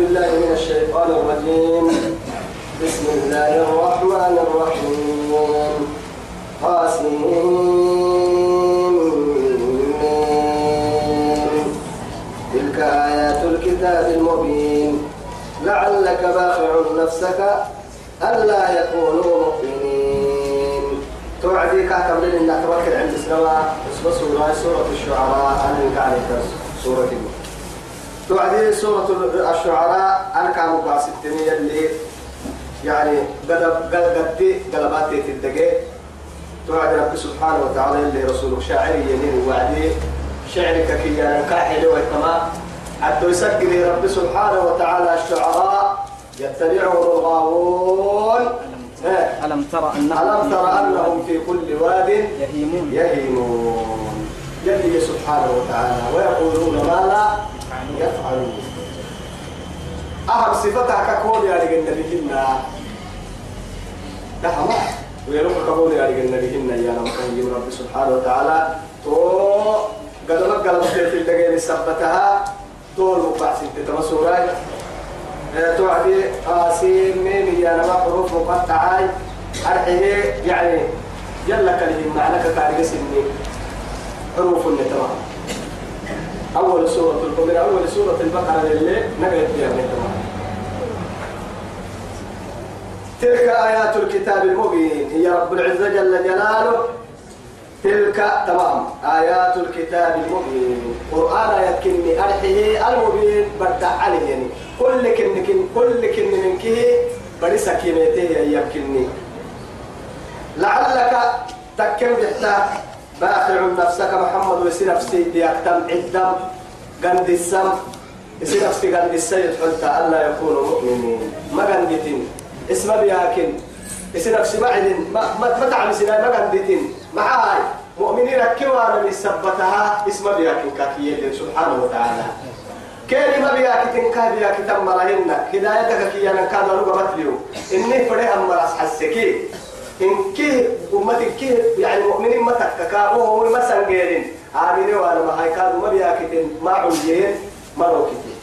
بالله من الشيطان الرجيم. بسم الله الرحمن الرحيم. قاسمين تلك آيات الكتاب المبين. لعلك باخع نفسك ألا يكونوا مؤمنين. توعدي كاتب لنا توكل عند سنوات اسمه سورة سورة الشعراء. أنا كانت سورة توعدي سورة الشعراء أنا كانوا باستني اللي يعني قلب قلبتي قلباتي الدقيق توعد رب سبحانه وتعالى اللي رسوله شاعر يمين وعدي. شعرك كي يعني كاحل ويتما حتى يسجل رب سبحانه وتعالى الشعراء يتبعهم الغاوون. إيه. ألم ترى أنهم ألم تر أنهم في كل واد يهيمون. يهيمون. يلي سبحانه وتعالى ويقولون ما لا يفعلون أهم صفتها كقول يا رجل نبينا ده ما ويروح كقول يا رجل نبينا يا رب. رب سبحانه وتعالى. تو قلبك قلبك في الدقيقة ثبتها طول مقاس انت تمسوراي. توعدي قاسم ميم يا نما حروف مقطعاي أرحيه يعني. جل كلمة. معنى كارجة سني. حروف النتمام. أول سورة من أول سورة البقرة اللي نقرأ فيها من تلك آيات الكتاب المبين هي رب العزة جل جلاله. تلك تمام آيات الكتاب المبين. قرآن يكني أرحيه المبين بدع عليه. يعني كل كن كن كل كن من كه بدي سكينته يمكنني لعلك تكم بحتا. باخع نفسك محمد ويسي نفسي بيكتم عدم قند السم. يسي نفسي قند السيد حلتا ألا يكونوا مؤمنين. ما قندتين. اسم بياكن. يسي نفسي ما ما ما تعمل سنا ما قندتين. معاي. مؤمنين كوانا بيثبتها اسم بياكن كاكية سبحانه وتعالى. كلمة بياكتين كابيا كتم مرهن هدايتك كي أنا كان رجع بتليو إني فري أم راس حسكي. إن كي أمتك كي يعني مؤمنين ما تككا وهم ما سنجيرين. عاملين وأنا ما هاي كانوا ما بياكتين ما عمجين ما روكتين.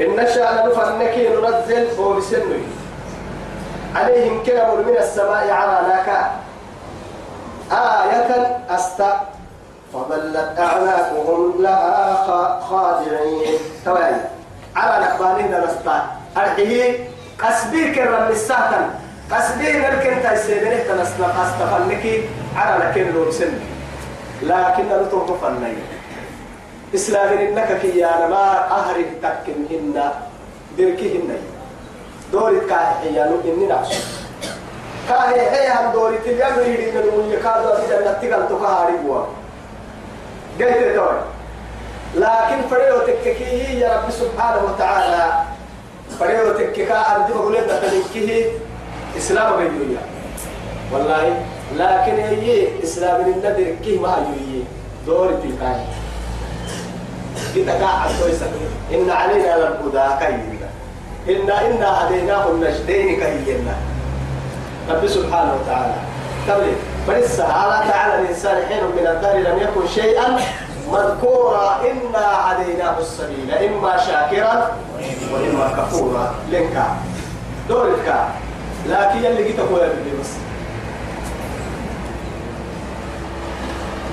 إن شاء نفنك ننزل هو بسنوي عليهم كلام من السماء على ناكا آية أستا. فظلت أعناقهم لها خا- خاضعين توالي على نقبالين نستا. أرحيه قصديك الرب الساتن قصدي نركن تيسيبنه تنسنا قصدفنك على لكن لو سن لكن نتوقف فني. إسلام إنك كي أنا ما أهرب تكنهن دركهن دوري كاحيانو إني نعشو كاهي هي هم دوري تليام يريد من يكادو أبدا نتقل تكهاري بوا. قلت لكن فريو تككيه يا رب سبحانه وتعالى فريو تككا أرضي بقول لك تلكيه إسلام بيجويا والله لكن هي إسلام النبي كيه ما يجوي دور asoy sa inna alaina lal huda kayyina inna inna hadainahu najdain kayyina رب سبحانه وتعالى. قبل فلسه على تعالى الإنسان حين من الدار لم يكن شيئا مذكورا إنا هديناه السبيل إما شاكرا وإما كفورا. لنكا دورك لكن اللي جيت أقول بس.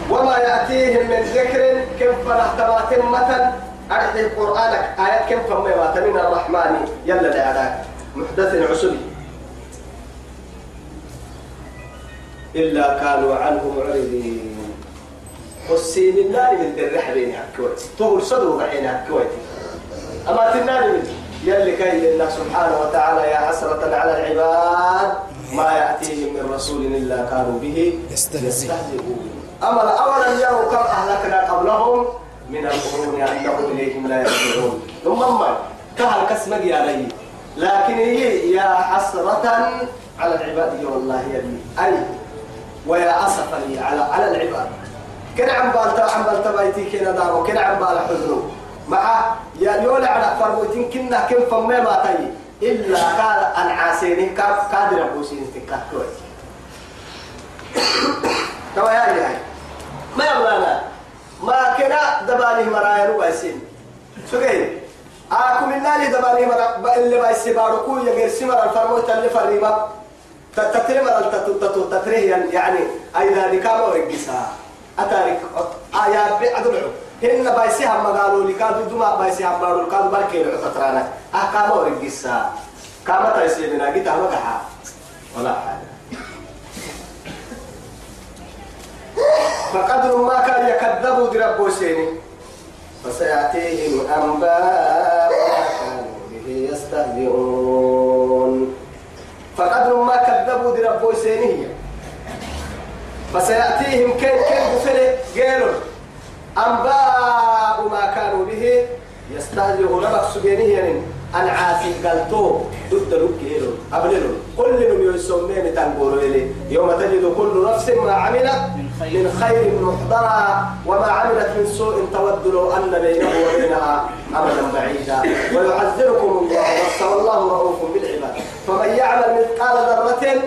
وما يأتيهم من ذكر كم فرحتمات متن أرحي قرآنك. آيات كم فما من الرحمن. يلا لعلاك محدث عسبي إلا كانوا عنه معرضين والسين النار من الرح بين هكوت طول صدره بحين هكوت أما النار من يلي كي الله سبحانه وتعالى يا حسرة على العباد ما يأتيهم من رسول إلا كانوا به يستهزئون. أمل أولا يروا كم أهلكنا قبلهم؟ من القرون أنهم إليهم لا يرجعون. ثم ما كهل كسمك يا لي لكن هي يا حسرة على العباد يا والله يلي أي ويا أسفا لي على على العباد. كن عم بالتا عم بالتا بيتي كنا دارو كن عم بال حزنو. مع يا يولع على فرموتين كنا كم فما ما تي إلا قال أن عاسيني كاف قادر أبوسين تكاكوي توا يا هاي ما يبلانا ما كنا دباني مرايا ربعسين سجين آكم النار دباني مرا اللي بايسي باركو يغير سمر الفرموت اللي فريبا. تتري مرا تتري يعني أيضا نكام ورقسا أتارك. آيات بعدلعو هن بايسي هم قالوا لي كادوا دما بايسي هم قالوا كادوا بركي لعو أحكام ورقسا كما تيسيرنا قلت هم ولا حاجة. فقدر ما كان يكذبوا دربوا سيني فسيأتيهم أنباء ما كانوا به يستهزئون. فقدر ما كذبوا دربوا سيني فسيأتيهم كيف كيف بفلي قالوا أنباء ما كانوا به يستهزئون. لبك سجيني يعني العاسي قالتو ضد لكيلو أبللو كل من يسمين تنقولوا إلي يوم تجد كل نفس ما عملت من خير. محضرا وما عملت من سوء تود لو أن بينه وبينها أمدا بعيدا. ويعذركم الله. والله رؤوف بالعباد. فمن يعمل مثقال ذرة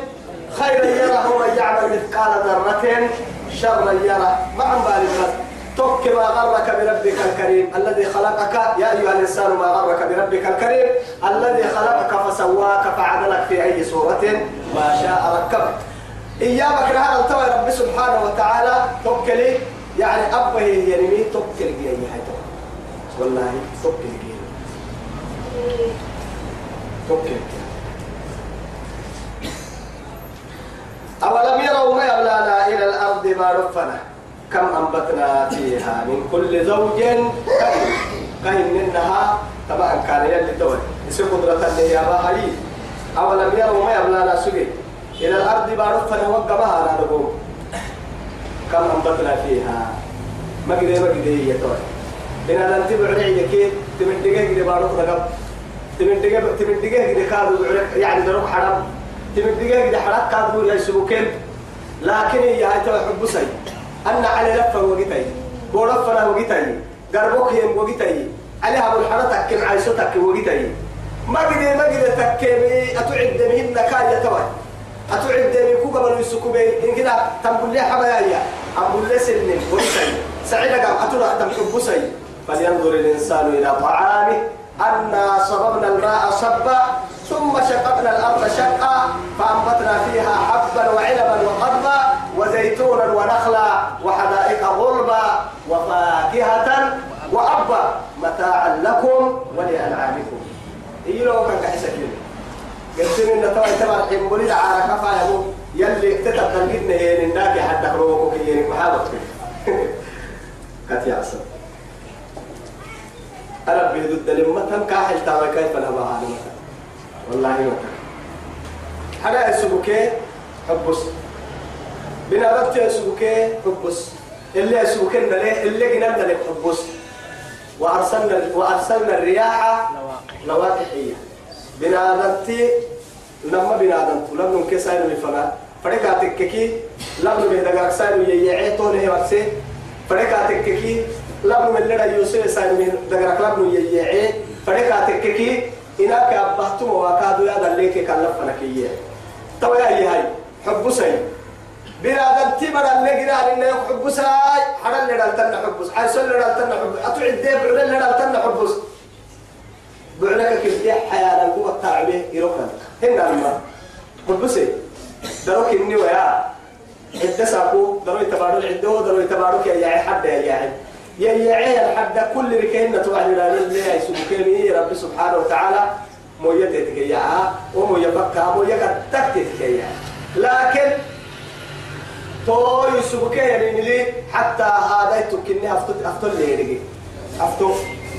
خيرا يره ومن يعمل مثقال ذرة شرا يره ما عن بالي تك ما غرك بربك الكريم. الذي خلقك يا أيها الإنسان ما غرك بربك الكريم. الذي خلقك فسواك فعدلك في أي صورة ما شاء ركبك. إيامك هذا التوى رب سبحانه وتعالى. توكلي يعني أبه يرمي توكل جي والله توكل جي توكل أولم يروا ما يبلانا إلى الأرض ما رفنا؟ كم أنبتنا فيها من كل زوج. كهن منها طبعا كان يلي توي. يصير قدرة اللي يا هاي أولم يروا ما يبلانا سجي إلى الأرض بعرفنا وقبها على نقوم كم أنبتنا فيها؟ ما قدي ما قدي يا توي. إن أنا أنت بعري كي تمن دقيقة قدي بعرف رقم تمن دقيقة تمن دقيقة قدي كادو يعني دروك حرام. تمن دقيقة قدي حرام كادو يسبوكين لكن هاي توي حب سي أن على لفة وقتي بورفنا وقتي قربوك يم وقتي عليها أبو الحرة تكن عايشتك وقتي ما قدي ما قدي تكيمي أتعد مهن كاية توي أتعد من كوكا بنو يسكو بي إن كده تنقل لي حبايا أقول لي سنين. ورسي سعيدة قام. أتولا تنقل بسي فلينظر الإنسان إلى طعامه. أنا صببنا الماء صبا. ثم شققنا الأرض شقا فأنبتنا فيها حبا وعنبا وقضبا وزيتونا ونخلا وحدائق غلبا وفاكهة وأبا متاعا لكم ولأنعامكم. إيلو كان كحسكين قلت إن توي تبع حمولي على كفا يمو يلي اكتتب تنقدنا هي الناك حتى روكو كي محابط كتي عصر أربي ضد لما تم كاحل تاوي كيف نبا عالمة والله يوكا حدا يسبكي؟ حبس. بنا ربت يسبكي؟ حبس. اللي يسبكي اللي اللي جنان لك حبس. وأرسلنا وأرسلنا الرياح لواقحية بنا ربتي لما بنا دمت لما كسائر الفنا فريقاتك كي لما بهدقاك سائر ييعي طوله ورسي. فريقاتك كي لابن من لنا يوسف من دغرك لابن ييعي فريقا تككي. إنك أبهتم وكادوا يا دليك كلفنا كيه تو يا هاي حب سي بلا تبر اللي قرا لنا حب ساي حرل لنا تن حب حي سل لنا تن حب أتوعد دي بعد لنا تن حب بعلك كده حيانا قوة تعبه يروكن هنا لما حب سي دروك إني ويا عدة ساقو درو يتبارو العدو درو يتبارو كي يا حد يا يا يا لحد كل ركينا توعد لا لله يسبكني رب سبحانه وتعالى مو يتتكيا ومو يبكى مو يكتكتكيا لكن تو يسبكني لي حتى هذا تكني أفتو أفتو لي رجي أفتو.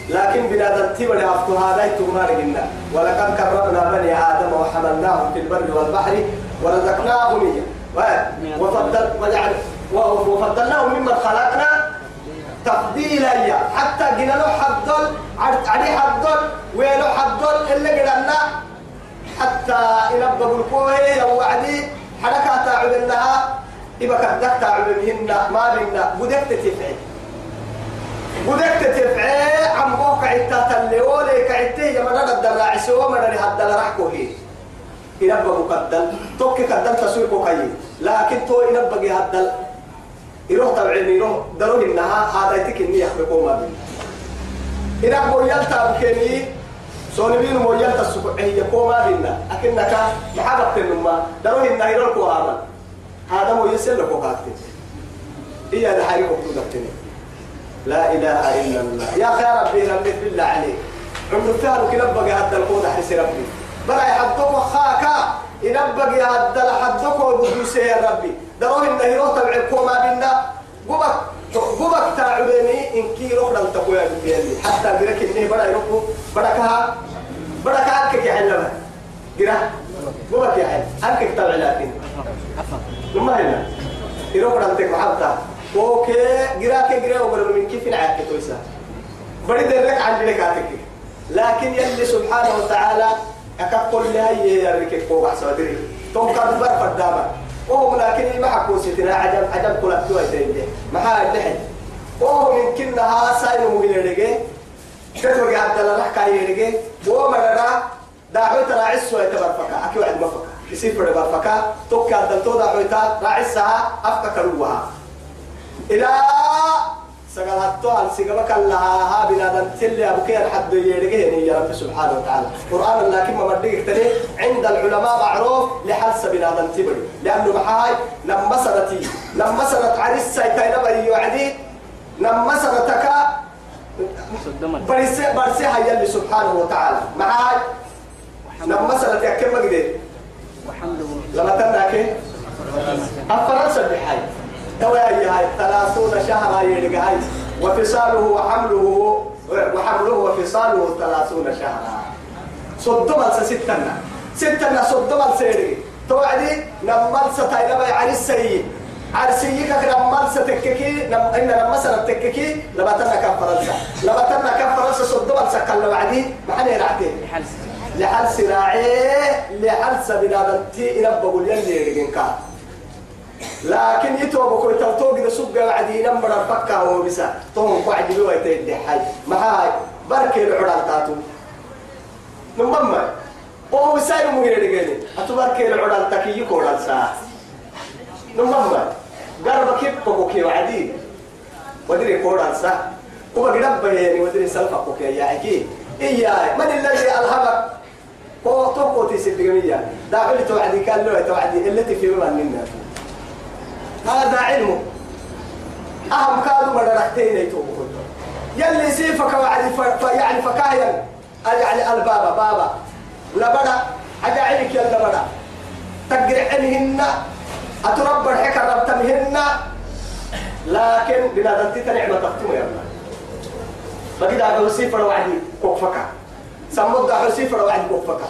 لكن بنادم تبني أفتو هذا تما رجنا ولقد كرمنا بني آدم وحملناهم في البر والبحر ورزقناهم وفضل وجعل وفضلناهم ممن خلقنا تفضيلا. يا حتى قلنا له حدل علي حدل ويلو حدل اللي قلنا حتى إلى بقول يا وعدي حركة تعب لها. إذا كدك تعب بهن ما بينا بدك تتفعل بدك تتفعل عم بوك عتا تلي ولي كعتي يا مرة الدراع سوى مرة هدل رحكو هي إلى بقول كدل. توك كدل تسويقو كي لكن تو إلى بقي هدل يروح تبعين يروح دروه إنها هذا يتك إني يخبقوا ما بين إذا مويلتا بكني سونبين مويلتا السبعية كوما بينا أكنك محبت النما دروه النهير الكوهاما هذا مو يسلك وقاتل إيا ده حريق وقتل لا إله إلا الله يا خير ربي ربي بالله عليك عمر الثاني كنبقى هذا القود حسي ربي بلا يحدوك وخاكا ينبقى هذا الحدوك وبدوسي يا ربي دروه النهيرو تبع كوما بينا قبك قبك تاعبيني إن كي رخنا التقويا بيني حتى برك إني بلا يركو بركها بركها أنك يحلمها قرا. قبك يا حل أنك تبع لكن. لما هنا يروح عندك محبتا أوكي. جراك جرا وبر من كيف نعاك تويسا بدي درك عن لك عاتك لكن يلي سبحانه وتعالى أكقول لها يرك فوق عصادري توقع بر فداما وهو لكن ما حكوا ستنا عجب عجب كل توي تيجي ما دحين وهو من كنا ساين مهين رجع كتبوا قاعد دلنا حكاية رجع وهو مرة دعوة راعس ويتبر فكا. أكيد واحد ما فكا. يصير فرد برفكا توكا دلتو دعوة راعسها أفكا كروها. إلى سقال هتو عن سيقبك لها ها تلي أبو كير حد يرجعني يا رب سبحانه وتعالى. قرآن لكن ما بديك تري عند العلماء معروف بنادم تبري لأنه محاي لما سنتي لما سنت عريس سايتين بري لما سنتك برسي برسي هيا اللي سبحانه وتعالى. معاي لما سنت يكمل قدير لما تناكي؟ الفرنسا بحي توا هاي ثلاثون شهرا يلقى هاي. وفصاله وحمله وحمله وفصاله ثلاثون شهرا صدما ستنا. ستنا صدما سيري توعدي نمال ستاي لما يعني السيء عرسيك نمال ستككي نم إن لما سنتككي لما تنا كم فرنسا لما تنا كم فرنسا صدما سكال وعدي. ما حد يرعتي لحال سراعي لحال سبيلادتي إلى بقول يلي يرجعك لكن يتوب كل توتوق إذا سبق وعدي نمر الفكة هو بسا توم قاعد بيوا يتدي حي ما هاي؟ بركة العرال تاتو نمم وهو بساير مغير رجالي أتبركة العرال تكي يكورال سا نمم قرب كيف بقو كي وعدي. ودري كورال سا وبقرب بيني ودري سلفك وكي يا أكيد إياه من الذي ألهمك؟ هو توقو تيسي داعي توعدي كان له توعدي. إلتي في من منا. هذا علمه أهم كانوا مرحتين يتوبوا يلي سيفك وعدي. يعني فكايا يعني البابا بابا. لبدا عينك يلا بدا تقرع عنهن. أتربى الحكا ربتمهن لكن بنادم تنعمة تختم يا الله. بقيت أقول سيفر وعدي كوفكا سمود أقول سيفر وعدي كوفكا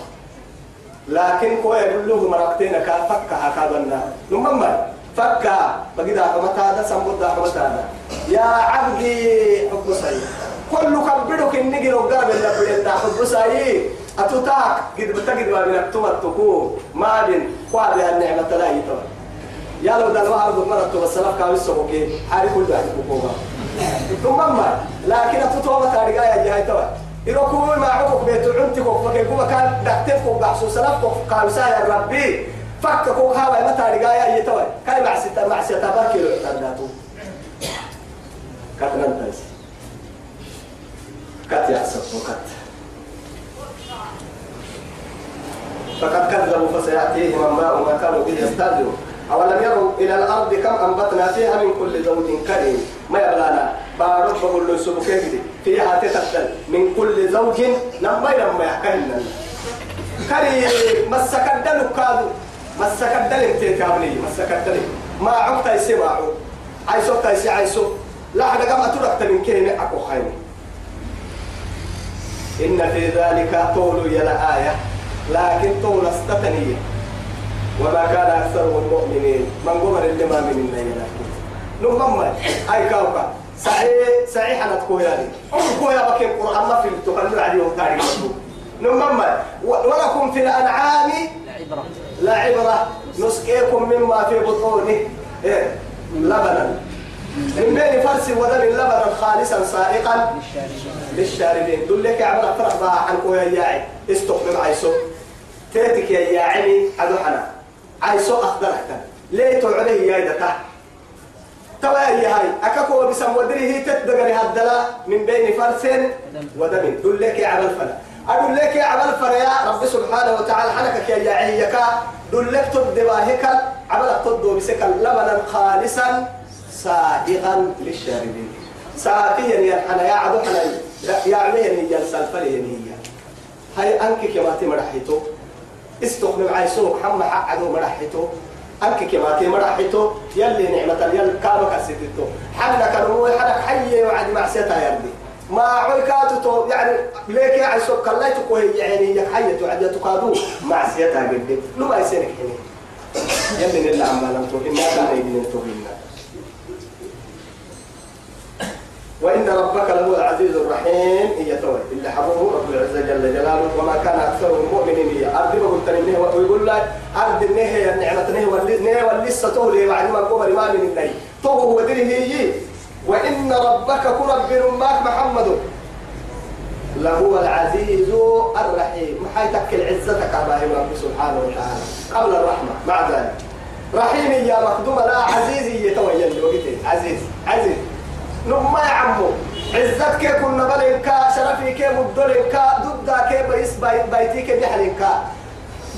لكن كو يقول له مرقتين كافكا هكذا نمما فكا أقول متى هذا سمود متى هذا يا عبدي حب سعيد. كل كبرك النجر وقرب اللي بدنا حب سعيد. أتوتاك قد بتجد ما بينك تمتكو ما بين قابل النعمة لا يتوه يا لو ده الواحد مرة تو السلف كان يسوق كي حاري كل واحد بكوما ثم ما لكن أتوتوا تاريخا يا جاي توا إذا ما عقوق بيت عنتك وفكر كوما كان دكتك وبحثوا سلف قالوا سال ربي فك كوك هذا ما تاريخا يا توا كاي مع ستة مع ستة بارك له تناتو كاتنا نتايس كات يا سب وكات فقد كذبوا فسيأتيهم أنباء ما كانوا به يستهزئون أولم يروا إلى الأرض كم أنبتنا فيها من كل زوج كريم ما يبلانا بارك بقول له سبكي فيها تتبدل من كل زوج لما لما يحكينا كريم مسكدل كادو مسكدل انت كابني مسكدل ما عقت يسمعوا عايسو تايسي عايسو لا حدا كما تركت من كلمة أكو خيمي إن في ذلك طول يلا آية لكن طول استتنيه وما كان أكثرهم مؤمنين. من قمر اللي ما من النيل نمم أي كوكا صحيح صحيح أنا تقول يعني. أقول يا بكي القرآن ما في تقول عليهم تاريخ نمم ولكم في الأنعام لا عبرة نسقيكم مما في بطونه. إيه لبنا. من بين فرس ودم لبنا خالصا سائقا للشاربين. دول لك عبر فرح بها عن كويا ياعي. استقبل عيسو. تيتك يا ياعمي أدو حنا. عايسو أخضر حتى ليه تعليه يا دتا توا هي هاي أكاكو بسم ودره تتدقري هدلا من بين فرس ودم دول لك يا عبل فلا أقول لك يا عبل فلا يا رب سبحانه وتعالى حنكك يا يعيك. دول لك تدباهك عبل تدو بسك لبنا خالصا سائغا للشاربين. ساقيا يا حنا يا عدو حنا يا عمين يا سلفلي هي. هاي أنك كما تمرحيتو استخدم عيسوك حم عدو مرحيتو. أنك كما تمرحيتو يلي نعمة يلي كابك أسيتو حنا كانوا حنا حي وعد معسيتها يردي ما عويكاتو تو يعني ليك يا عيسوك كلايتو كوي يعني يك حي وعد تقادو معسيتها قد لو ما يسيرك حني يلي نلا عمالا تو إنا كان يدين تو وإن ربك لهو العزيز الرحيم. هي توي اللي حبوه رب العزة جل جلاله. وما كان أكثرهم مؤمنين هي أرض ما قلت لي ويقول لك. أرض النهي النعمة نهي واللسة تولي وعد ما قبر ما من النهي تو ودري هي. وإن ربك كرب ماك محمد. لهو العزيز الرحيم. حيتك عزتك على رب سبحانه وتعالى. قبل الرحمة مع ذلك. رحيم يا مخدوم لا عزيز يتوي اللي عزيز عزيز. نما يا عمو. عزت كي كنا كي مدلنكا ضد كي بيس بيتي كي بحلنكا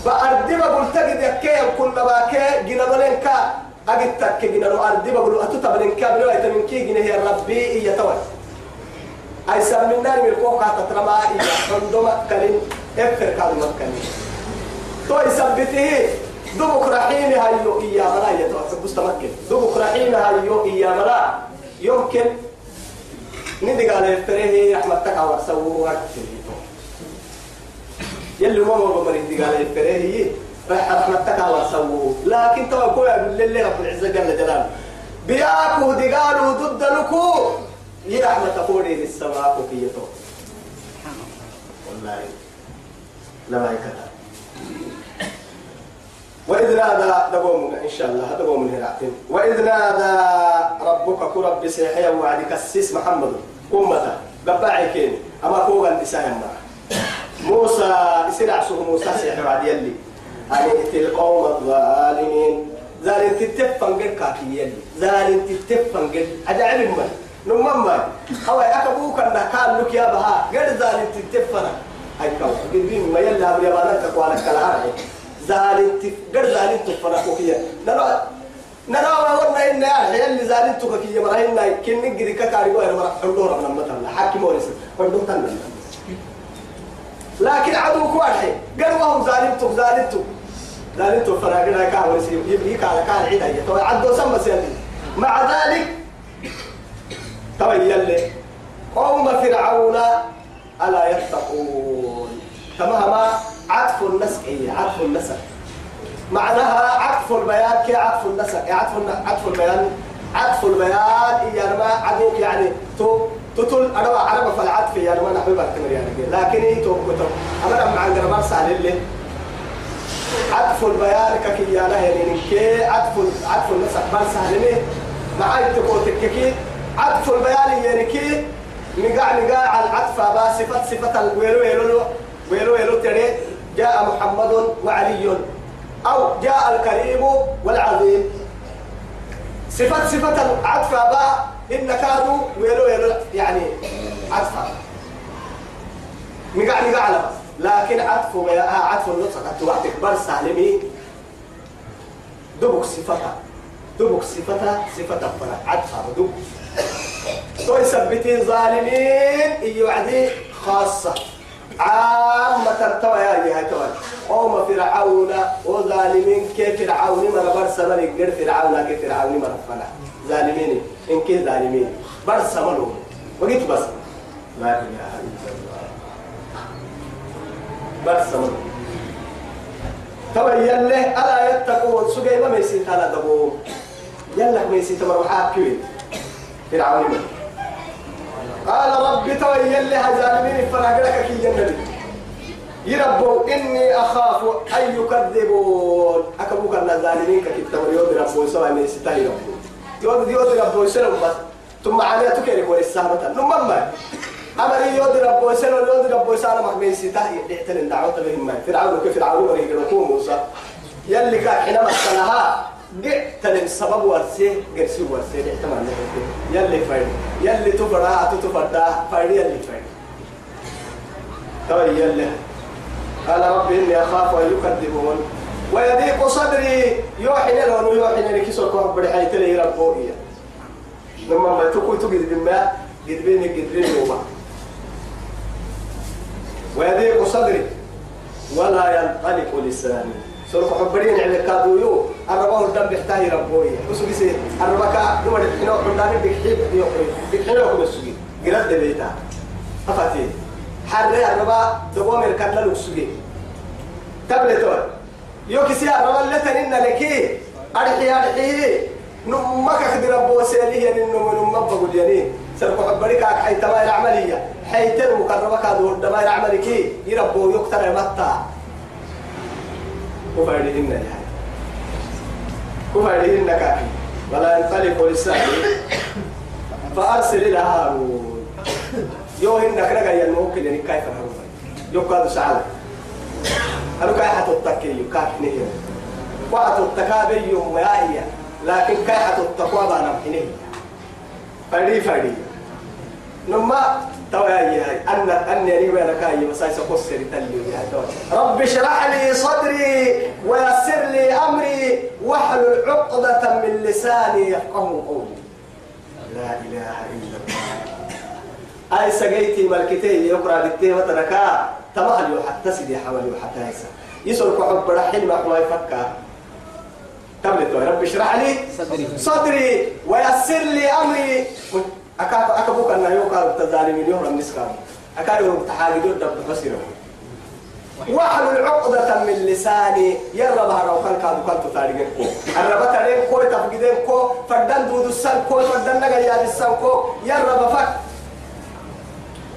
بأردي بقول تجد كي كنا باكي جنا بلنكا أجد تك جنا لو أردي بقول أتو تبلنكا بلو أيتمن كي جنا هي ربي هي توي. أي سمينا من الكوكا تترما إيا فندوما كلين إفر كلمة كلين تو يثبته دبك رحيمي هايو إيا ملا يتوى بستمكن دبك رحيمي هايو إيا ملا يمكن ندي قال الفريه رحمة تكا ورسوه يلي ما هو بمر ندي قال تكا ورسوه لكن تو كل اللي رب العزة جل جلاله بياكو دي قالوا ضد لكو يا رحمة فوري للسماء كوكيتو والله لا ما يكتب وإذ نادى دقوم إن شاء الله دقوم هنا وإذ نادى ربك كرب بسيحيا وعدك السيس محمد. أمته قبعي كين أما فوق النساء موسى يصير عصوه موسى سيحيا وعد يلي. أن ائت القوم الظالمين. ظالم تتفن قد كاكي يلي ظالم تتفن قد أجعل من نمم هو أكبوك أن كان لك يا بها. قد ظالم تتفن. هاي كاو. قد ما يلي أبو يبانك تقوالك كالعرعي زالنت قد زالنت فرقوا كيا. نرى نرى ورنا إن يا اللي زالنت كيا. مرا إن كن نجري كاري وين مرا حلورا من مثلا. حاكم ورس حلورا تنا لكن عدو كواحد قال وهم زالنت زالنت زالنت فرقنا كا ورس يبني كا كا عيد هي تو عدو سما سيلي مع ذلك تبين قوم فرعون ألا يتقون. تمام عطف النسق هي عطف النسق. معناها عطف البيان كي عطف النسق. عطف عطف البيان؟ عطف البيان هي ما عدوك يعني تو تطل أنا عرب فالعطف يعني ما نحب التمر يعني. لكن هي تو كتب. أنا مع عندنا سهل اللي عطف البيان كي يعني يعني كي عطف عطف النسق بل سهل ليه معاي تقول تككي. عطف البيان يعني كي نقع نقع على العطف با صفة صفة الويلو ويلو ويلو ويلو تري. جاء محمد وعلي. أو جاء الكريم والعظيم. صفة صفة العطف با إن كانوا ويلو ويلو يعني عطف نقع نقع على بس. لكن عطف عطف النطق أتوعتك بر سالمي. دبك صفتها دبك صفتها صفتها فرع عطفها دبك. تو يثبتين ظالمين. يوعدي خاصة. عامة ترتوى يا توي قوم فرعون. وظالمين كيف فرعون من برس من غير فرعون كيف فرعون من فلا. ظالمين. إن كي ظالمين. برس منهم وقيت بس. لا إله إلا الله. منهم تبين له ألا يتقون سجى ما ميسين على دبوم يلا ميسين تمروحات كوين فرعون قال رب تويل لها ظالمين فراغلك كي ينبي يربوا إني أخاف أن يكذبون أكبوك أن الظالمين كتب يود ربو سوى من ستاي ربو يود يود ربو سلم بس ثم عليها ولسامة ثم ما أمر يود ربو سلم يود ربو سلم من ستاي يعتل الدعوة بهم فرعون كيف فرعون وريق ركوم موسى. يلي كان حينما سنها تلم السبب ورسي قرسي ورسي احتمال يلي فايد. يلي تفرا تفردا فايد يلي فايد. طيب يلي. قال رب إني أخاف أن يكذبون. ويضيق صدري. يوحي لهم ويوحي لك سوى بدي حيث لي ربوئي لما ما تكون تجد بما قد بيني قد بيني وما. ويضيق صدري ولا ينطلق لساني. سورة حبرين على كادويو. الربا الدم بيحتاج ربوي. بس بس الربا كا. دول الحنو عندنا بيحب يقري بيحنو يقول السوق قرد بيتا أفتي حر الربا دبوم الكلل السوق تبلتون يو كسي الربا لتنين لكي. أرحي أرحي. نمك خدر ربو سيلي يعني نم نم بقول يعني. سرق حبريك حي تما العملية حي تر مكرمة كادور دما العملية يربو يقتر متى. كفايدهن يعني كفايدهن كافي ولا ينطلق لساني. فأرسل إلى هارون. يو هن كرجع ينوكل يعني كيف هارون؟ يو كادو سعادة أنا كاي حتى التكي كاف نهي. وحتى التكابي يوم يا لكن كاي التقوى بنا؟ نهي. فدي فدي نما تويا أن أن يعني وين كاي مسايس قصر تلي رب اشرح لي صدري ويسر لي أمري واحلل عقدة من لساني يفقه قولي لا إله إلا الله أي سجيتي ملكتي يقرأ بالتي وتركا تمهل حتى سيدي حوالي حتى يسا يسرق حب رحل ما هو يفكر تبلت رب اشرح لي صدري صدري ويسر لي أمري أكاد أكبوك أن يوقع التظالمين يوم النسكار أكاد يوم تحاجدون دب بصيره واحلل عقدة من لساني يرى بها لو كان كادو كان تتاريخ كو الربا تاريخ كو تفقدين كو فردان دودو السن كو فردان نغا ياد السن كو يرى بفك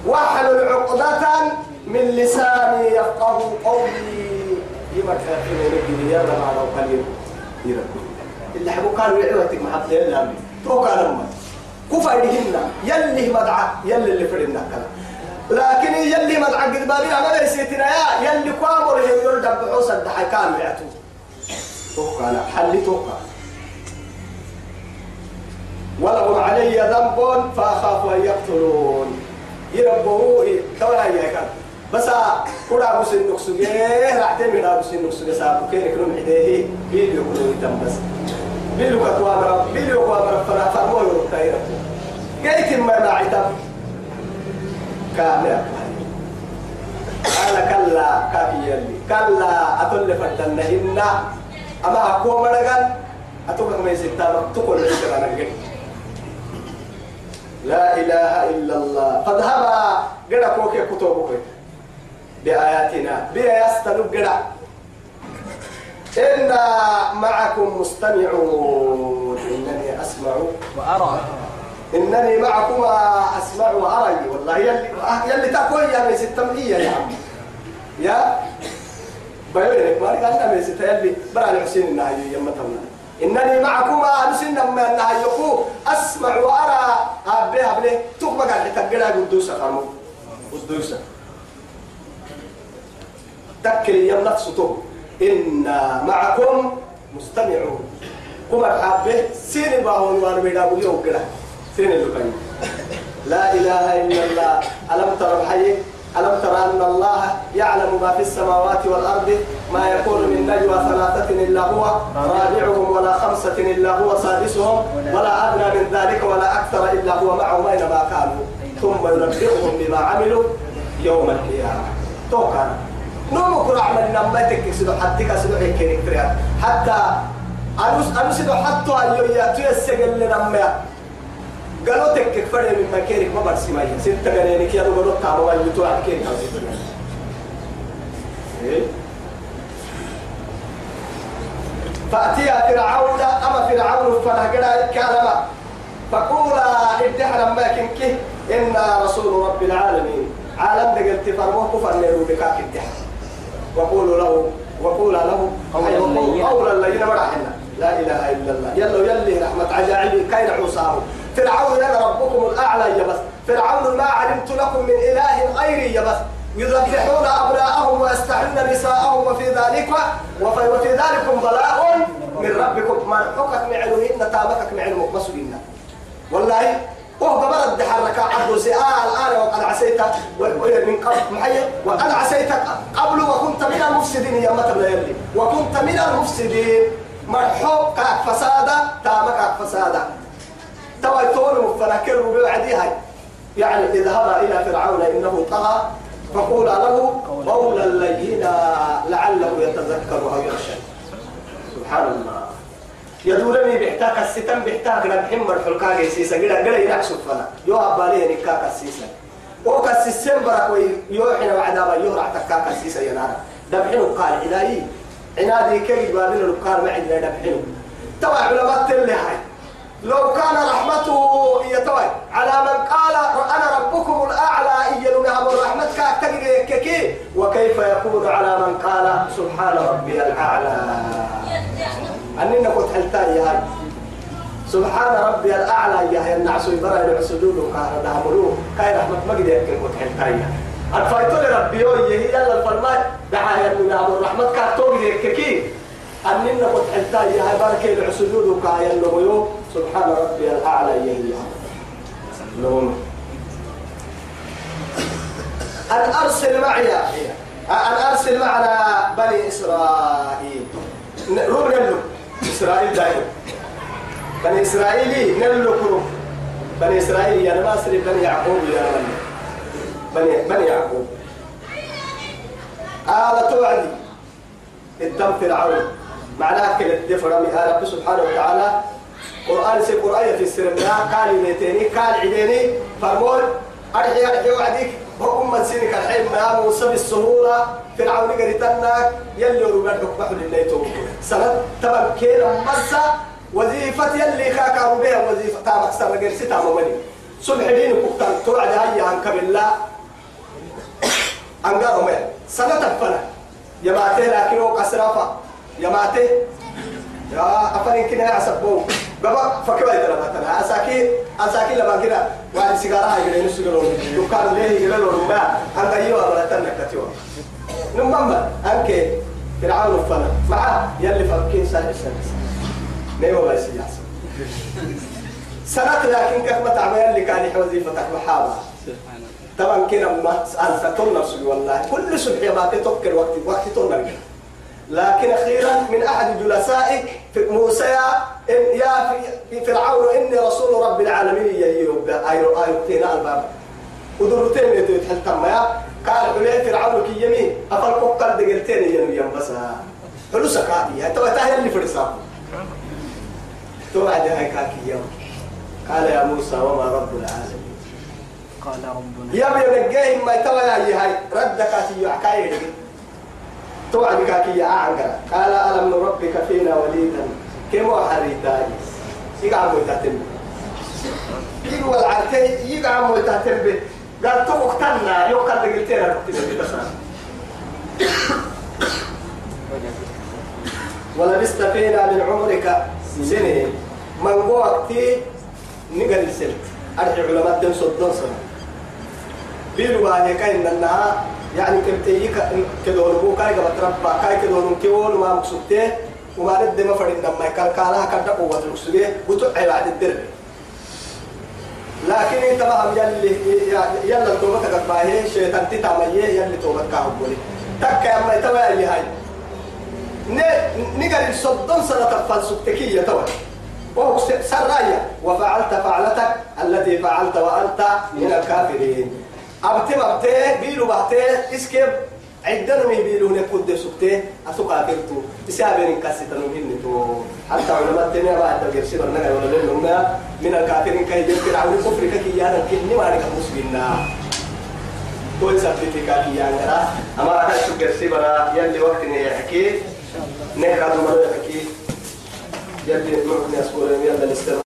واحلل عقدة من لساني يفقه قولي يمر كافين ينجي يرى بها لو كان يرى اللي حبو قالوا يعوتك محبتين لامي تو قال أمي كفايدهن يلي مدعى يلي اللي فرنا كذا لكن يلي مدعى قد أنا ليسيتنا يا. يلي كامر يقول دب حوسا دحي كامل يعتو توقع لا حل توقع. ولهم علي ذنب فأخاف أن يقتلون. يربوه كولا يا كان. بس كولا بس النقص جه راح لا بس النقص جه سابو كين كلهم حديه بيلو كلهم يتم بس. بيلو كتوا مرا بيلو كوا مرا فنا فرمو يرتاي جيت ما نعتم كامل قال كلا كافي يلي. كلا أتل فتنهن أما أكو مرغان أتوقع ما يسيطان تقول لك أنا لا إله إلا الله. فاذهبا قد كوكي كتبك بآياتنا. يستلب قد إنا معكم مستمعون. إنني أسمع وأرى. إنني معكم أسمع وأرى. والله يلي يلي تقول يا ميس التمهية يا عم. يا؟ بيقولك ما قال ميس يلي برا حسين النهي يما تمنا إنني معكم أنسنا ما يقول أسمع وأرى. أبي أبي تقبل قال تقرأ قدوسة قاموا قدوسة. تكل يم نفسه إنا معكم مستمعون. كما حابة سين باهون وان بيدا بيو كده سين اللي لا إله إلا الله. ألم ترى الحي؟ ألم ترى أن الله يعلم ما في السماوات والأرض؟ ما يكون من نجوى ثلاثة إلا هو رابعهم ولا خمسة إلا هو سادسهم ولا أدنى من ذلك ولا أكثر إلا هو معهم أينما كانوا. ثم ينبئهم بما عملوا يوم القيامة. توكل. نوم كل عمل لما تكسر حتى كسر هيك حتى أنوس أنوس إذا حتى أيو يأتي السجل لنما قالوا تك فرد من مكانك ما برسي ما هي ستة قرينك يا رب رد تعبوا اللي تو على كين فأتيا فرعون أما فرعون قد كلمة. فقولا ادحنا ما كنك إنا رسول رب العالمين. عالم دقلت فرموه كفر نيرو بكاك الدحر وقولوا له وقولا له قولا لينا. مرحنا لا إله إلا الله. يلا يلي رحمة عجائب كاين عصاه. فرعون أنا ربكم الأعلى يا بس. فرعون ما علمت لكم من إله غيري يا بس. يذبحون أبناءهم ويستحلون نساءهم وفي ذلك وفي, ذلك بلاء من ربكم. مرحوكك معلو إن تامكك معلو مقصودنا والله عبد سؤال الآن وقد عسيت من قبل محي وقد عسيت قبل وكنت من المفسدين يا متى يلي. وكنت من المفسدين. مرحوك فسادا تامك فسادا. توا يتون مفنكر يعني اذهب إلى فرعون إنه طغى. فقول له قولا لينا لعله يتذكر أو يخشى. سبحان الله. يدورني بيحتاج الستم بيحتاج نبحم مرحلقا جيسيسا قد قد ينعسوا فنا يو أبالي نكاك السيسا وكا السيسم برك ويوحنا وعدابا يهرع تكاك السيسا دبحنو قال إلهي؟ عنادي كي بابين القال ما عندنا دبحنو توا علماء تلي هاي. لو كان رحمته يتوي على من قال أنا ربكم الأعلى إيلنا رحمتك أكتك وكيف يكون على من قال سبحان ربي الأعلى؟ أننا كنت حلتان يا هاي. سبحان ربي الأعلى يا هاي النعس يبرع العسدود وكان داملوه كاي رحمة مجد يمكن كنت حلتان يا. الفايتول ربي يهي يلا الفرماء دعا يا الرحمة كاتوك يككي. أننا قد حلتا يا بركة العسجود وكايا اللغيو سبحان ربي الأعلى يهي لهم أن أرسل معي أن أرسل معنا بني إسرائيل. روح نلو. إسرائيل دائما بني إسرائيل نلو كرو بني إسرائيل يا نماسر بني يعقوب يا بني بني بني يعقوب. آلة توعدي الدم فرعون معناها كل الدفرة يا رب سبحانه وتعالى. قرآن سي قرآن في السرنا قال بيتيني قال عديني فرمول. أرحي أرحي وعديك وأمة سينك الحين ما موسى بالسهولة فرعون قريتنا يلي ربنا حكمه لليتو سنة تبا كينا مسا وظيفة يلي خاكا ربيع وظيفة تامك سنة قرسي تامو مني صلح دين كفتان توعد هاي عنك بالله أنقارهم سنة تفنى. يبعتي لكن هو قصرافة يماتي يا أفرين كنا يعصبوا بابا فكوا يدرى مثلا أساكي أساكي لما كنا واحد سيجارة هاي كنا نسجلون دكان ليه يجلون ما أنت أيوة ولا تنك كتيوا نمما أنك فرعون فنا معه يلي فكين سنة سنة نيو بس يحصل سنة لكن كيف ما تعمل اللي كان وظيفتك محابة طبعا كنا ما أنت تنصب والله كل صبح ما تفكر وقت وقت تنصب لكن أخيرا من أحد جلسائك في موسى يا في فرعون إني رسول رب العالمين يجيب أيرو أيرتين الباب. ودرتين يتحل تم يا. قال عليه فرعون كي يمين. أفرق قل دقلتين ينوي بس. فلوسك هذه تو تاهل اللي فرسا. تو عاد هاي كاكي يوم قال يا موسى وما رب العالمين. قال ربنا. يا بيا نجاهم ما تو يا هاي. ردك في حكايه توعد كاكي أعنقر قال ألم نربك فينا وليدا؟ كم حريتاي يقع مويتاتن يقول العرتي يقع مويتاتن به قال تو اقتلنا. يقال قلتين ولبست فينا من عمرك سنين. من وقتي نقل السلك أرجع علماء تنسوا الدنسة بيلوا هيك إن النهار يعني كبتي كدون بو كاي قبل تربى. كاي كدون كيول ما مقصودته وما ند ما فرد لما كان كالا كان قوة المسلمين وتعي بعد الدرب لكن انت ما يلي يلا التوبة كباهي شيطان تتعميه يلي توبة كهبولي تك يا ما توا اللي هاي نقل الصدن سنة فلسفتكية توا وهو سرايا وفعلت فعلتك التي فعلت وأنت من الكافرين أبتي أبتي بيلو بحتي اسكيب عندنا مي بيلو نكود سكتي أسوق كرتو تسابين كاسي تنوهين تو حتى علماء الدنيا بعد تغير سيبر نغير ولا لهم من الكافرين كي يذكر عون كفر كي يانا كني ما لك مسلمنا كل سبتي كي يانا أما أنا شكر سيبر يلي وقت يحكي نهكا دمر يحكي يلي نحن نسكور يلا نستمع